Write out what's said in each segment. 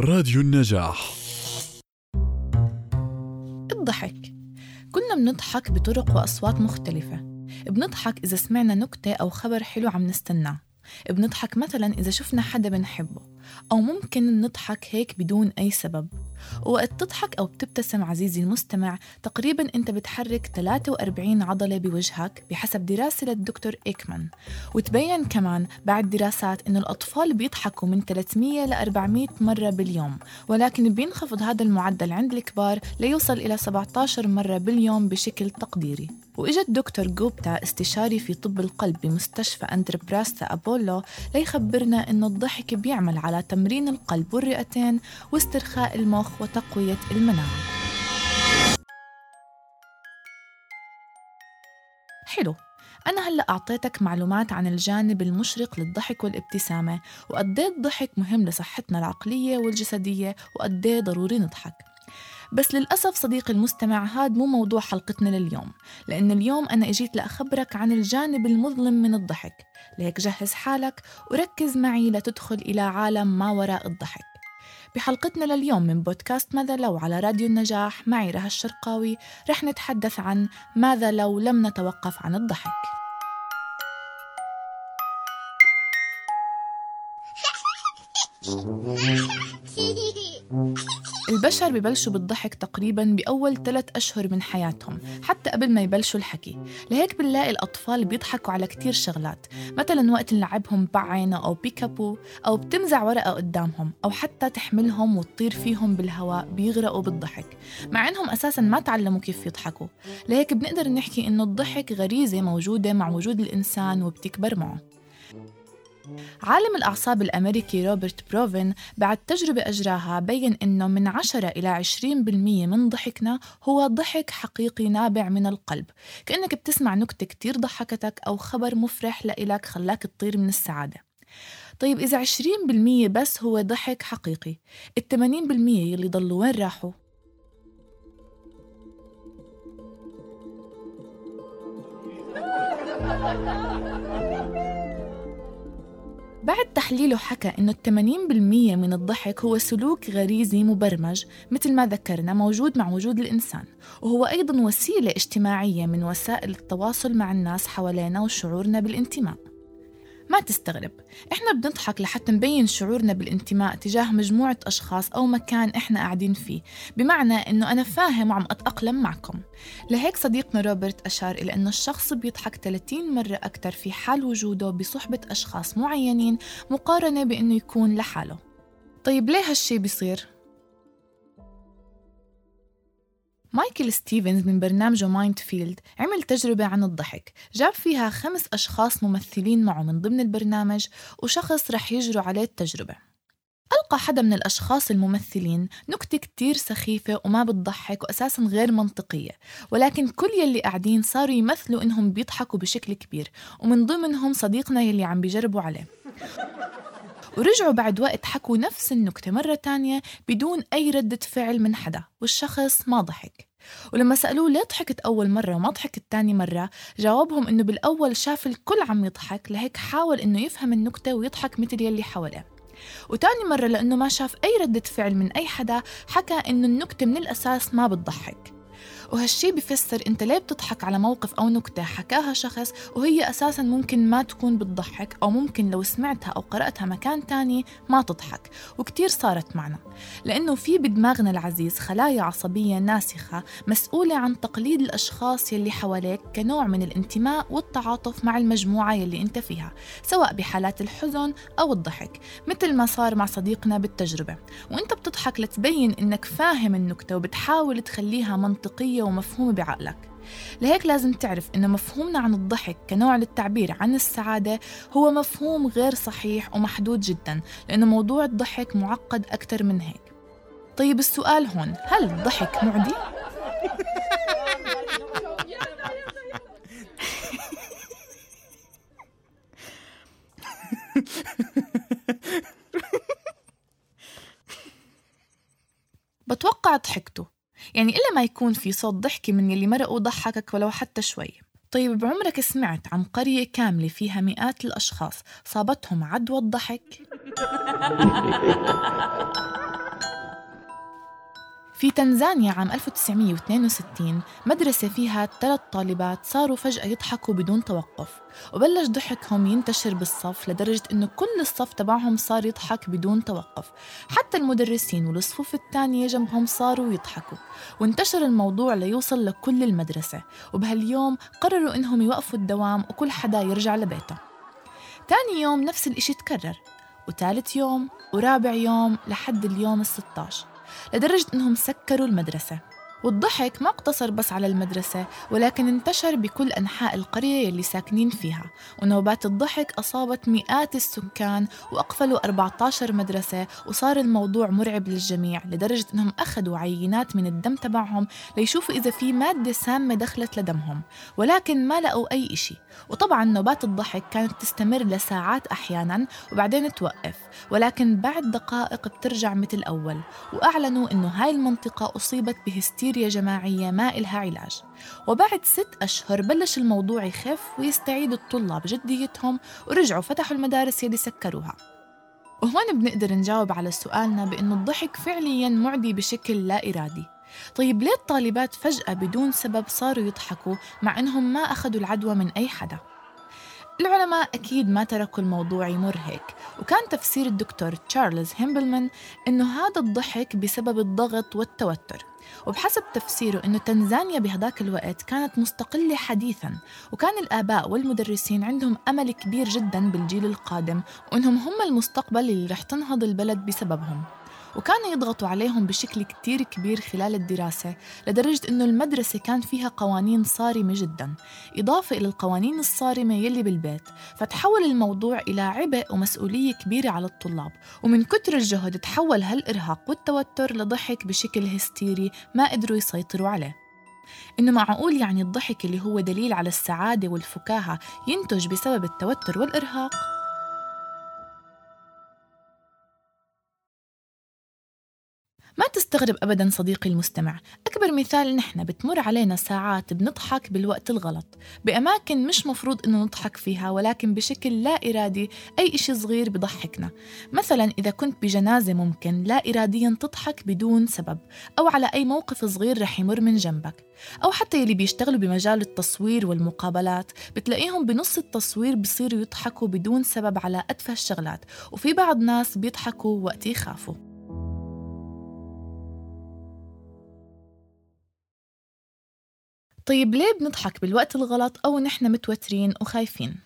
راديو النجاح. الضحك. كلنا بنضحك بطرق وأصوات مختلفة. بنضحك إذا سمعنا نكتة أو خبر حلو عم نستناه. بنضحك مثلا إذا شفنا حدا بنحبه. أو ممكن نضحك هيك بدون أي سبب. وقت تضحك أو بتبتسم عزيزي المستمع تقريبا أنت بتحرك 43 عضلة بوجهك بحسب دراسة للدكتور إيكمان. وتبين كمان بعد دراسات أنه الأطفال بيضحكوا من 300 ل 400 مرة باليوم ولكن بينخفض هذا المعدل عند الكبار ليوصل إلى 17 مرة باليوم بشكل تقديري. وإجا الدكتور جوبتا استشاري في طب القلب بمستشفى أندربراستا أبولو ليخبرنا إنه الضحك بيعمل على تمرين القلب والرئتين واسترخاء المخ وتقوية المناعة. حلو. أنا هلأ أعطيتك معلومات عن الجانب المشرق للضحك والابتسامة وقديه الضحك مهم لصحتنا العقلية والجسدية وقديه ضروري نضحك؟ بس للأسف صديقي المستمع هاد مو موضوع حلقتنا لليوم لأن اليوم أنا إجيت لأخبرك عن الجانب المظلم من الضحك. لهيك جهز حالك وركز معي لتدخل إلى عالم ما وراء الضحك. بحلقتنا لليوم من بودكاست ماذا لو على راديو النجاح معي رها الشرقاوي رح نتحدث عن ماذا لو لم نتوقف عن الضحك. البشر ببلشوا بالضحك تقريبا بأول ثلاث أشهر من حياتهم حتى قبل ما يبلشوا الحكي. لهيك بنلاقي الأطفال بيضحكوا على كتير شغلات مثلا وقت نلعبهم بعينة أو بيكابو أو بتمزع ورقة قدامهم أو حتى تحملهم وتطير فيهم بالهواء بيغرقوا بالضحك. مع إنهم أساسا ما تعلموا كيف يضحكوا. لهيك بنقدر نحكي إنه الضحك غريزة موجودة مع وجود الإنسان وبتكبر معه. عالم الأعصاب الأمريكي روبرت بروفن بعد تجربة أجراها بين أنه من 10 إلى 20% من ضحكنا هو ضحك حقيقي نابع من القلب كأنك بتسمع نكتة كتير ضحكتك أو خبر مفرح لإلك خلاك تطير من السعادة طيب إذا 20% بس هو ضحك حقيقي ال 80% يلي ضلوا وين راحوا؟ بعد تحليله حكى إنه 80% من الضحك هو سلوك غريزي مبرمج مثل ما ذكرنا موجود مع وجود الإنسان. وهو أيضا وسيلة اجتماعية من وسائل التواصل مع الناس حوالينا وشعورنا بالانتماء. ما تستغرب. إحنا بنضحك لحتى نبين شعورنا بالانتماء تجاه مجموعة أشخاص أو مكان إحنا قاعدين فيه. بمعنى إنه أنا فاهم وعم أتأقلم معكم. لهيك صديقنا روبرت أشار إلى أنه الشخص بيضحك 30 مرة أكثر في حال وجوده بصحبة أشخاص معينين مقارنة بأنه يكون لحاله. طيب ليه هالشي بيصير؟ مايكل ستيفنز من برنامجه Mind Field عمل تجربة عن الضحك جاب فيها خمس أشخاص ممثلين معه من ضمن البرنامج وشخص رح يجروا عليه التجربة. ألقى حدا من الأشخاص الممثلين نكتة كتير سخيفة وما بتضحك وأساسا غير منطقية ولكن كل يلي قاعدين صاروا يمثلوا إنهم بيضحكوا بشكل كبير ومن ضمنهم صديقنا يلي عم بيجربوا عليه. ورجعوا بعد وقت حكوا نفس النكتة مرة تانية بدون أي ردة فعل من حدا والشخص ما ضحك. ولما سألوه ليه ضحكت أول مرة وما ضحكت تاني مرة جاوبهم إنه بالأول شاف الكل عم يضحك لهيك حاول إنه يفهم النكتة ويضحك مثل يلي حواليه. وتاني مرة لأنه ما شاف أي ردة فعل من أي حدا حكى إنه النكتة من الأساس ما بتضحك. وهالشي بفسر انت ليه بتضحك على موقف أو نكتة حكاها شخص وهي أساسا ممكن ما تكون بتضحك أو ممكن لو سمعتها أو قرأتها مكان تاني ما تضحك. وكتير صارت معنا. لأنه في بدماغنا العزيز خلايا عصبية ناسخة مسؤولة عن تقليد الأشخاص يلي حواليك كنوع من الانتماء والتعاطف مع المجموعة يلي انت فيها سواء بحالات الحزن أو الضحك مثل ما صار مع صديقنا بالتجربة. وانت بتضحك لتبين إنك فاهم النكتة وبتحاول تخليها منطقية ومفهومة بعقلك. لهيك لازم تعرف إن مفهومنا عن الضحك كنوع للتعبير عن السعادة هو مفهوم غير صحيح ومحدود جدا لأن موضوع الضحك معقد أكثر من هيك. طيب السؤال هون هل الضحك معدي؟ بتوقع ضحكتوا يعني إلا ما يكون في صوت ضحكة من يلي مرق وضحكك ولو حتى شوي طيب بعمرك سمعت عن قرية كاملة فيها مئات الأشخاص صابتهم عدوى الضحك؟ في تنزانيا عام 1962 مدرسة فيها ثلاث طالبات صاروا فجأة يضحكوا بدون توقف. وبلش ضحكهم ينتشر بالصف لدرجة إنه كل الصف تبعهم صار يضحك بدون توقف. حتى المدرسين والصفوف الثانية جنبهم صاروا يضحكوا. وانتشر الموضوع ليوصل لكل المدرسة. وبهاليوم قرروا إنهم يوقفوا الدوام وكل حدا يرجع لبيته. تاني يوم نفس الإشي تكرر. وثالث يوم ورابع يوم لحد اليوم الستاش. 16 لدرجة أنهم سكروا المدرسة. والضحك ما اقتصر بس على المدرسة ولكن انتشر بكل أنحاء القرية يلي ساكنين فيها. ونوبات الضحك أصابت مئات السكان وأقفلوا 14 مدرسة وصار الموضوع مرعب للجميع لدرجة أنهم أخذوا عينات من الدم تبعهم ليشوفوا إذا في مادة سامة دخلت لدمهم. ولكن ما لقوا أي إشي. وطبعا نوبات الضحك كانت تستمر لساعات أحيانا وبعدين توقف. ولكن بعد دقائق بترجع مثل أول. وأعلنوا أنه هاي المنطقة أصيبت بهستيريا هستيريا جماعية ما إلها علاج. وبعد ست أشهر بلش الموضوع يخف ويستعيد الطلاب جديتهم ورجعوا فتحوا المدارس يلي سكروها. وهون بنقدر نجاوب على سؤالنا بأنه الضحك فعليا معدي بشكل لا إرادي. طيب ليه الطالبات فجأة بدون سبب صاروا يضحكوا مع أنهم ما أخذوا العدوى من أي حدا؟ العلماء أكيد ما تركوا الموضوع يمر هيك وكان تفسير الدكتور تشارلز هيمبلمان أنه هذا الضحك بسبب الضغط والتوتر. وبحسب تفسيره أنه تنزانيا بهداك الوقت كانت مستقلة حديثا وكان الآباء والمدرسين عندهم أمل كبير جدا بالجيل القادم وأنهم هم المستقبل اللي رح تنهض البلد بسببهم. وكانوا يضغطوا عليهم بشكل كتير كبير خلال الدراسة لدرجة أنه المدرسة كان فيها قوانين صارمة جدا إضافة إلى القوانين الصارمة يلي بالبيت فتحول الموضوع إلى عبء ومسؤولية كبيرة على الطلاب ومن كتر الجهد تحول هالإرهاق والتوتر لضحك بشكل هستيري ما قدروا يسيطروا عليه إنه معقول يعني الضحك اللي هو دليل على السعادة والفكاهة ينتج بسبب التوتر والإرهاق؟ ما تستغرب أبدا صديقي المستمع. أكبر مثال نحن بتمر علينا ساعات بنضحك بالوقت الغلط بأماكن مش مفروض إنه نضحك فيها ولكن بشكل لا إرادي أي إشي صغير بضحكنا. مثلا إذا كنت بجنازة ممكن لا إراديا تضحك بدون سبب أو على أي موقف صغير رح يمر من جنبك. أو حتى يلي بيشتغلوا بمجال التصوير والمقابلات بتلاقيهم بنص التصوير بصيروا يضحكوا بدون سبب على أتفه الشغلات وفي بعض ناس بيضحكوا وقت يخافوا. طيب ليه بنضحك بالوقت الغلط أو نحن متوترين وخايفين؟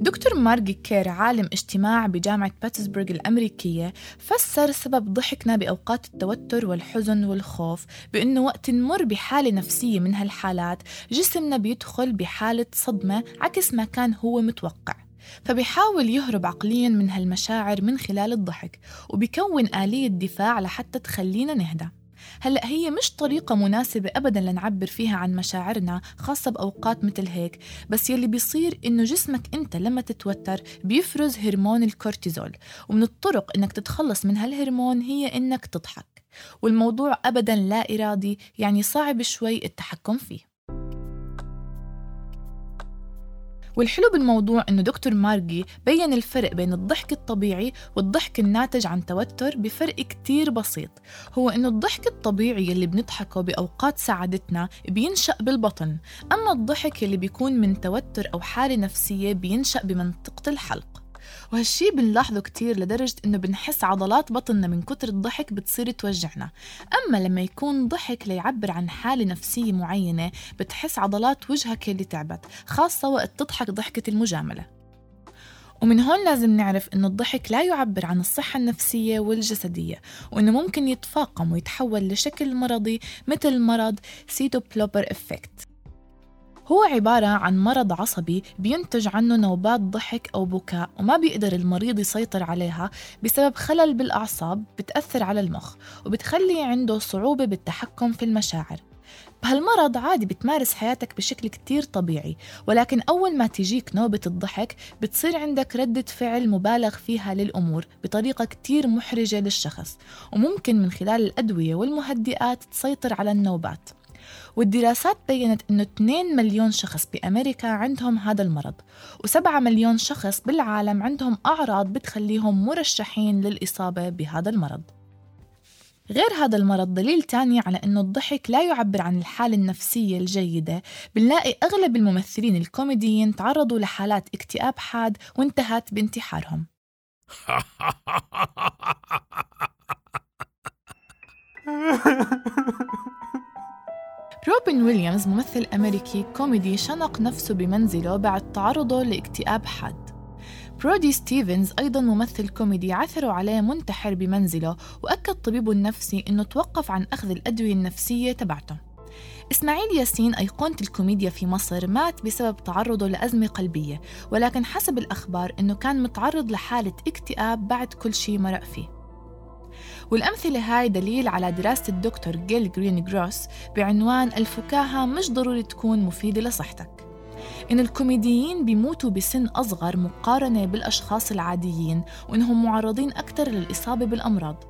دكتور مارجي كير عالم اجتماع بجامعة باتسبرغ الأمريكية فسر سبب ضحكنا بأوقات التوتر والحزن والخوف بأنه وقت نمر بحالة نفسية من هالحالات جسمنا بيدخل بحالة صدمة عكس ما كان هو متوقع فبيحاول يهرب عقليا من هالمشاعر من خلال الضحك وبيكون آلية دفاع لحتى تخلينا نهدى. هلأ هي مش طريقة مناسبة أبدا لنعبر فيها عن مشاعرنا خاصة بأوقات مثل هيك بس يلي بيصير إنه جسمك أنت لما تتوتر بيفرز هرمون الكورتيزول ومن الطرق إنك تتخلص من هالهرمون هي إنك تضحك. والموضوع أبدا لا إرادي يعني صعب شوي التحكم فيه. والحلو بالموضوع إنه دكتور مارجي بين الفرق بين الضحك الطبيعي والضحك الناتج عن توتر بفرق كتير بسيط. هو إنه الضحك الطبيعي اللي بنضحكه بأوقات سعادتنا بينشأ بالبطن أما الضحك اللي بيكون من توتر أو حالة نفسية بينشأ بمنطقة الحلق. وهالشي بنلاحظه كتير لدرجة إنه بنحس عضلات بطننا من كتر الضحك بتصير توجعنا. أما لما يكون ضحك ليعبر عن حالة نفسية معينة بتحس عضلات وجهك اللي تعبت خاصة وقت تضحك ضحكة المجاملة. ومن هون لازم نعرف إنه الضحك لا يعبر عن الصحة النفسية والجسدية وإنه ممكن يتفاقم ويتحول لشكل مرضي مثل مرض pseudobulbar affect هو عبارة عن مرض عصبي بينتج عنه نوبات ضحك أو بكاء وما بيقدر المريض يسيطر عليها بسبب خلل بالأعصاب بتأثر على المخ وبتخلي عنده صعوبة بالتحكم في المشاعر. بهالمرض عادي بتمارس حياتك بشكل كتير طبيعي ولكن أول ما تجيك نوبة الضحك بتصير عندك ردة فعل مبالغ فيها للأمور بطريقة كتير محرجة للشخص وممكن من خلال الأدوية والمهدئات تسيطر على النوبات. والدراسات بيّنت إنه 2 مليون شخص بأمريكا عندهم هذا المرض و7 مليون شخص بالعالم عندهم أعراض بتخليهم مرشحين للإصابة بهذا المرض. غير هذا المرض دليل تاني على أنه الضحك لا يعبر عن الحالة النفسية الجيدة بنلاقي أغلب الممثلين الكوميديين تعرضوا لحالات اكتئاب حاد وانتهت بانتحارهم. روبن ويليامز ممثل أمريكي كوميدي شنق نفسه بمنزله بعد تعرضه لاكتئاب حاد. برودي ستيفنز أيضا ممثل كوميدي عثروا عليه منتحر بمنزله وأكد طبيبه النفسي أنه توقف عن أخذ الأدوية النفسية تبعته. إسماعيل ياسين أيقونة الكوميديا في مصر مات بسبب تعرضه لأزمة قلبية ولكن حسب الأخبار أنه كان متعرض لحالة اكتئاب بعد كل شيء مرق فيه. والأمثلة هاي دليل على دراسة الدكتور جيل جرين جروس بعنوان الفكاهة مش ضروري تكون مفيدة لصحتك. إن الكوميديين بيموتوا بسن أصغر مقارنة بالأشخاص العاديين وإنهم معرضين أكثر للإصابة بالأمراض.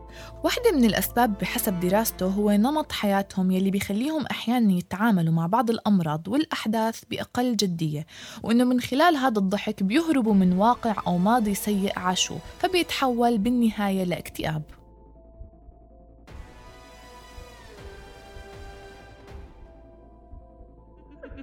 واحدة من الأسباب بحسب دراسته هو نمط حياتهم يلي بيخليهم أحيانا يتعاملوا مع بعض الأمراض والأحداث بأقل جدية وإنه من خلال هذا الضحك بيهربوا من واقع أو ماضي سيء عاشوه فبيتحول بالنهاية لإكتئاب.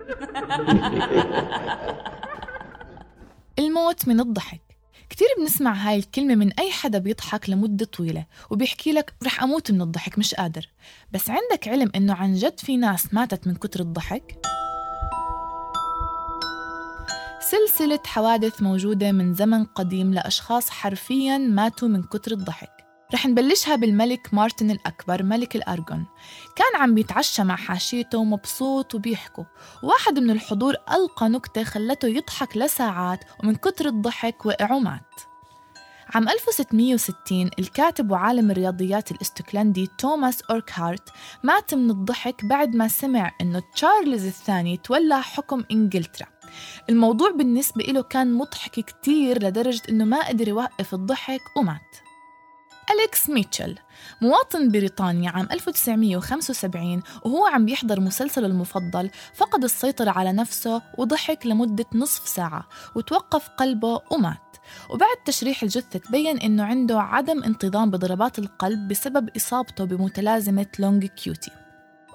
الموت من الضحك. كتير بنسمع هاي الكلمة من أي حدا بيضحك لمدة طويلة وبيحكي لك رح أموت من الضحك مش قادر. بس عندك علم إنه عن جد في ناس ماتت من كتر الضحك؟ سلسلة حوادث موجودة من زمن قديم لأشخاص حرفياً ماتوا من كتر الضحك. رح نبلشها بالملك مارتن الأكبر ملك الأرجون. كان عم بيتعشى مع حاشيته مبسوط وبيحكوا. واحد من الحضور ألقى نكتة خلته يضحك لساعات ومن كتر الضحك وقع ومات عام 1660 الكاتب وعالم الرياضيات الاسكتلندي توماس أوركهارت مات من الضحك بعد ما سمع أنه تشارلز الثاني تولى حكم إنجلترا. الموضوع بالنسبة له كان مضحك كتير لدرجة أنه ما قدر يوقف الضحك ومات. أليكس ميتشل مواطن بريطاني عام 1975 وهو عم بيحضر مسلسله المفضل فقد السيطرة على نفسه وضحك لمدة نصف ساعة وتوقف قلبه ومات. وبعد تشريح الجثة تبين إنه عنده عدم انتظام بضربات القلب بسبب إصابته بمتلازمة Long QT.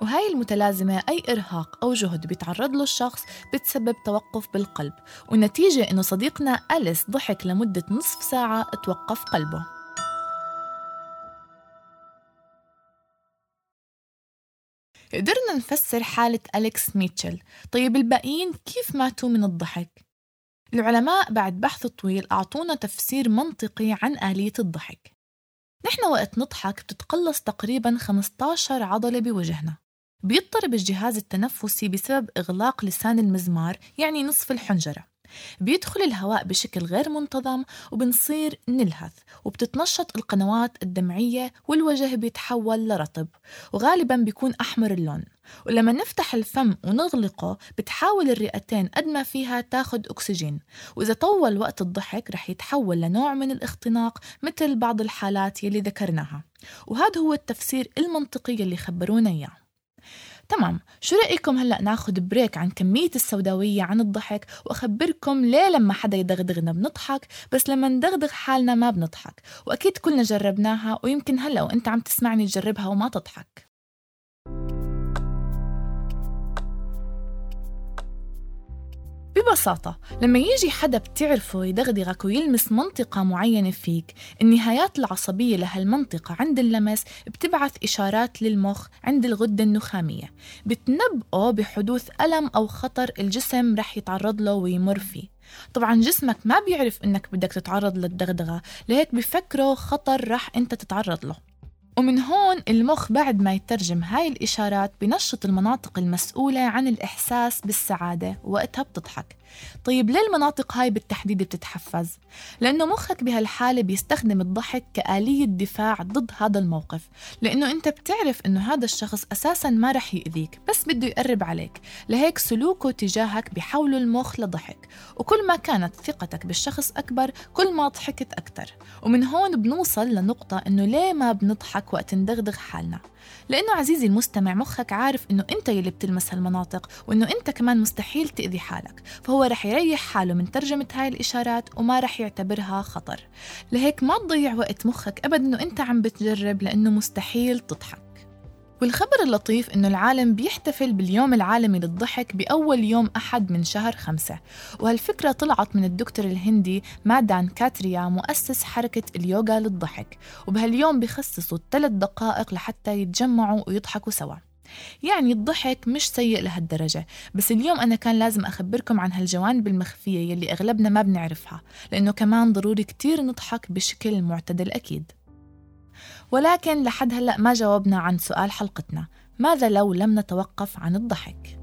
وهاي المتلازمة أي إرهاق أو جهد بيتعرض له الشخص بتسبب توقف بالقلب والنتيجة إنه صديقنا أليكس ضحك لمدة نصف ساعة توقف قلبه. قدرنا نفسر حالة أليكس ميتشل. طيب الباقيين كيف ماتوا من الضحك؟ العلماء بعد بحث طويل أعطونا تفسير منطقي عن آلية الضحك. نحن وقت نضحك بتتقلص تقريبا 15 عضلة بوجهنا. بيضطرب الجهاز التنفسي بسبب إغلاق لسان المزمار يعني نصف الحنجرة. بيدخل الهواء بشكل غير منتظم وبنصير نلهث وبتتنشط القنوات الدمعية والوجه بيتحول لرطب وغالبا بيكون أحمر اللون. ولما نفتح الفم ونغلقه بتحاول الرئتين قد ما فيها تاخد أكسجين. وإذا طول وقت الضحك رح يتحول لنوع من الاختناق مثل بعض الحالات يلي ذكرناها. وهذا هو التفسير المنطقي اللي خبرونا إياه. تمام. شو رأيكم هلأ ناخد بريك عن كمية السوداوية عن الضحك وأخبركم ليه لما حدا يدغدغنا بنضحك بس لما ندغدغ حالنا ما بنضحك؟ وأكيد كلنا جربناها ويمكن هلأ وأنت عم تسمعني تجربها وما تضحك. ببساطة لما يجي حدا بتعرفه يدغدغك ويلمس منطقة معينة فيك النهايات العصبية لهالمنطقة عند اللمس بتبعث إشارات للمخ عند الغدة النخامية. بتنبئه بحدوث ألم أو خطر الجسم رح يتعرض له ويمر فيه. طبعا جسمك ما بيعرف إنك بدك تتعرض للدغدغة لهيك بفكره خطر رح أنت تتعرض له. ومن هون المخ بعد ما يترجم هاي الإشارات بنشط المناطق المسؤولة عن الإحساس بالسعادة وقتها بتضحك. طيب ليه المناطق هاي بالتحديد بتتحفز؟ لأنه مخك بهالحالة بيستخدم الضحك كآلية دفاع ضد هذا الموقف لأنه أنت بتعرف أنه هذا الشخص أساسا ما رح يأذيك بس بده يقرب عليك لهيك سلوكه تجاهك بحوله المخ لضحك وكل ما كانت ثقتك بالشخص أكبر كل ما ضحكت أكثر ومن هون بنوصل لنقطة أنه ليه ما بنضحك وقت ندغدغ حالنا لأنه عزيزي المستمع مخك عارف إنه أنت يلي بتلمس هالمناطق وإنه أنت كمان مستحيل تأذي حالك. فهو رح يريح حاله من ترجمة هاي الإشارات وما رح يعتبرها خطر. لهيك ما تضيع وقت مخك أبدا إنه أنت عم بتجرب لأنه مستحيل تضحك. والخبر اللطيف إنه العالم بيحتفل باليوم العالمي للضحك بأول يوم أحد من شهر خمسة. وهالفكرة طلعت من الدكتور الهندي مادان كاتريا مؤسس حركة اليوغا للضحك. وبهاليوم بيخصصوا ثلاث دقائق لحتى يتجمعوا ويضحكوا سوا. يعني الضحك مش سيء لهالدرجة. بس اليوم أنا كان لازم أخبركم عن هالجوانب المخفية يلي أغلبنا ما بنعرفها لأنه كمان ضروري كتير نضحك بشكل معتدل أكيد. ولكن لحد هلأ ما جاوبنا عن سؤال حلقتنا. ماذا لو لم نتوقف عن الضحك؟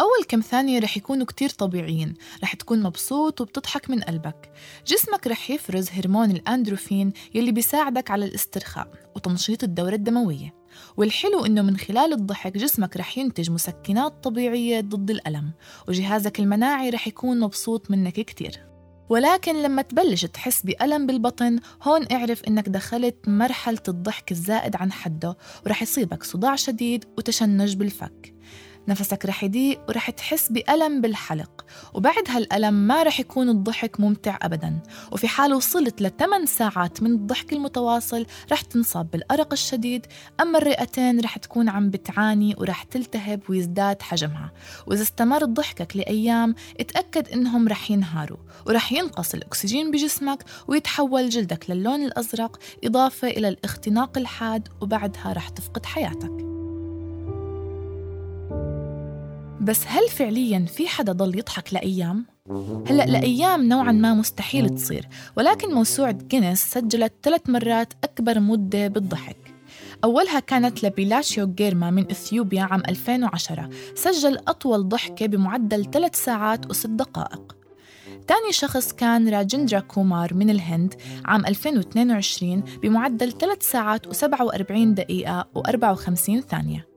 أول كم ثانية رح يكونوا كتير طبيعيين. رح تكون مبسوط وبتضحك من قلبك. جسمك رح يفرز هرمون الأندروفين يلي بيساعدك على الاسترخاء وتنشيط الدورة الدموية. والحلو إنه من خلال الضحك جسمك رح ينتج مسكنات طبيعية ضد الألم وجهازك المناعي رح يكون مبسوط منك كتير. ولكن لما تبلش تحس بألم بالبطن هون اعرف إنك دخلت مرحلة الضحك الزائد عن حده ورح يصيبك صداع شديد وتشنج بالفك. نفسك رح يضيق ورح تحس بألم بالحلق. وبعد هالألم ما رح يكون الضحك ممتع أبدا. وفي حال وصلت ل 8 ساعات من الضحك المتواصل رح تنصاب بالأرق الشديد. أما الرئتين رح تكون عم بتعاني ورح تلتهب ويزداد حجمها. وإذا استمر ضحكك لأيام اتأكد إنهم رح ينهاروا. ورح ينقص الأكسجين بجسمك ويتحول جلدك للون الأزرق إضافة إلى الاختناق الحاد وبعدها رح تفقد حياتك. بس هل فعليا في حدا ضل يضحك لأيام؟ هلأ لأيام نوعا ما مستحيل تصير ولكن موسوعة جينيس سجلت ثلاث مرات أكبر مدة بالضحك. أولها كانت لبيلاشيو جيرما من إثيوبيا عام 2010 سجل أطول ضحكة بمعدل ثلاث ساعات وست دقائق. تاني شخص كان راجندرا كومار من الهند عام 2022 بمعدل 3 ساعات و47 دقيقة و54 ثانية.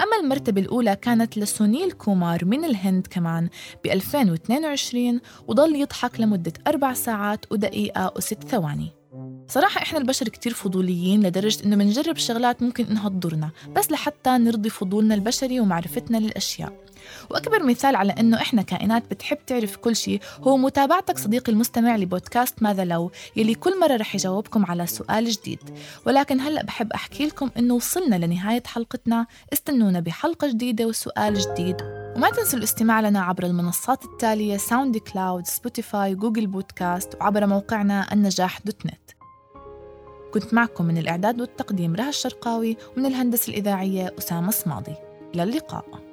أما المرتبة الأولى كانت لسونيل كومار من الهند كمان ب 2022 وضل يضحك لمدة أربع ساعات ودقيقة وست ثواني. صراحة إحنا البشر كتير فضوليين لدرجة إنه بنجرب شغلات ممكن إنها تضرنا بس لحتى نرضي فضولنا البشري ومعرفتنا للأشياء. وأكبر مثال على إنه إحنا كائنات بتحب تعرف كل شيء هو متابعتك صديقي المستمع لبودكاست ماذا لو يلي كل مرة رح يجاوبكم على سؤال جديد. ولكن هلأ بحب أحكي لكم إنه وصلنا لنهاية حلقتنا. استنونا بحلقة جديدة وسؤال جديد. وما تنسوا الاستماع لنا عبر المنصات التالية SoundCloud، Spotify، Google Podcast وعبر موقعنا النجاح dot net. كنت معكم من الإعداد والتقديم رها الشرقاوي ومن الهندسة الإذاعية أسامة صماضي إلى اللقاء.